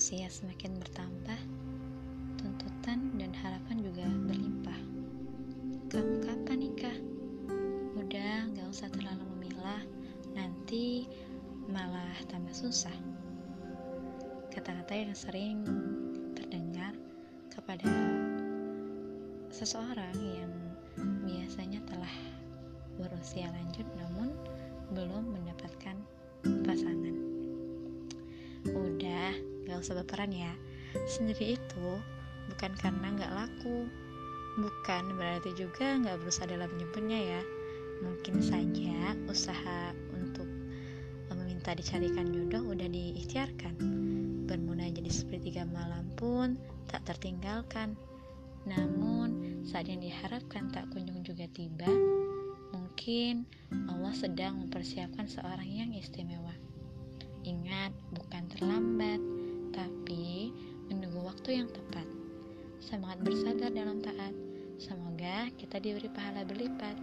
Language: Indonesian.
usia semakin bertambah, tuntutan dan harapan juga berlimpah. Kamu kapan nikah? Udah, gak usah terlalu memilah, nanti malah tambah susah. Kata-kata yang sering terdengar kepada seseorang yang biasanya telah berusia lanjut namun belum mendapatkan Udah, gak usah berperan ya. Sendiri itu bukan karena gak laku, bukan berarti juga gak berusaha dalam menyimpannya ya. Mungkin saja usaha untuk meminta dicarikan jodoh udah diikhtiarkan. Bermuna jadi seperti tiga malam pun tak tertinggalkan. Namun, saat yang diharapkan tak kunjung juga tiba, mungkin Allah sedang mempersiapkan seorang yang istimewa. Ingat, bukan terlambat, waktu yang tepat. Semangat bersabar dalam taat. Semoga kita diberi pahala berlipat.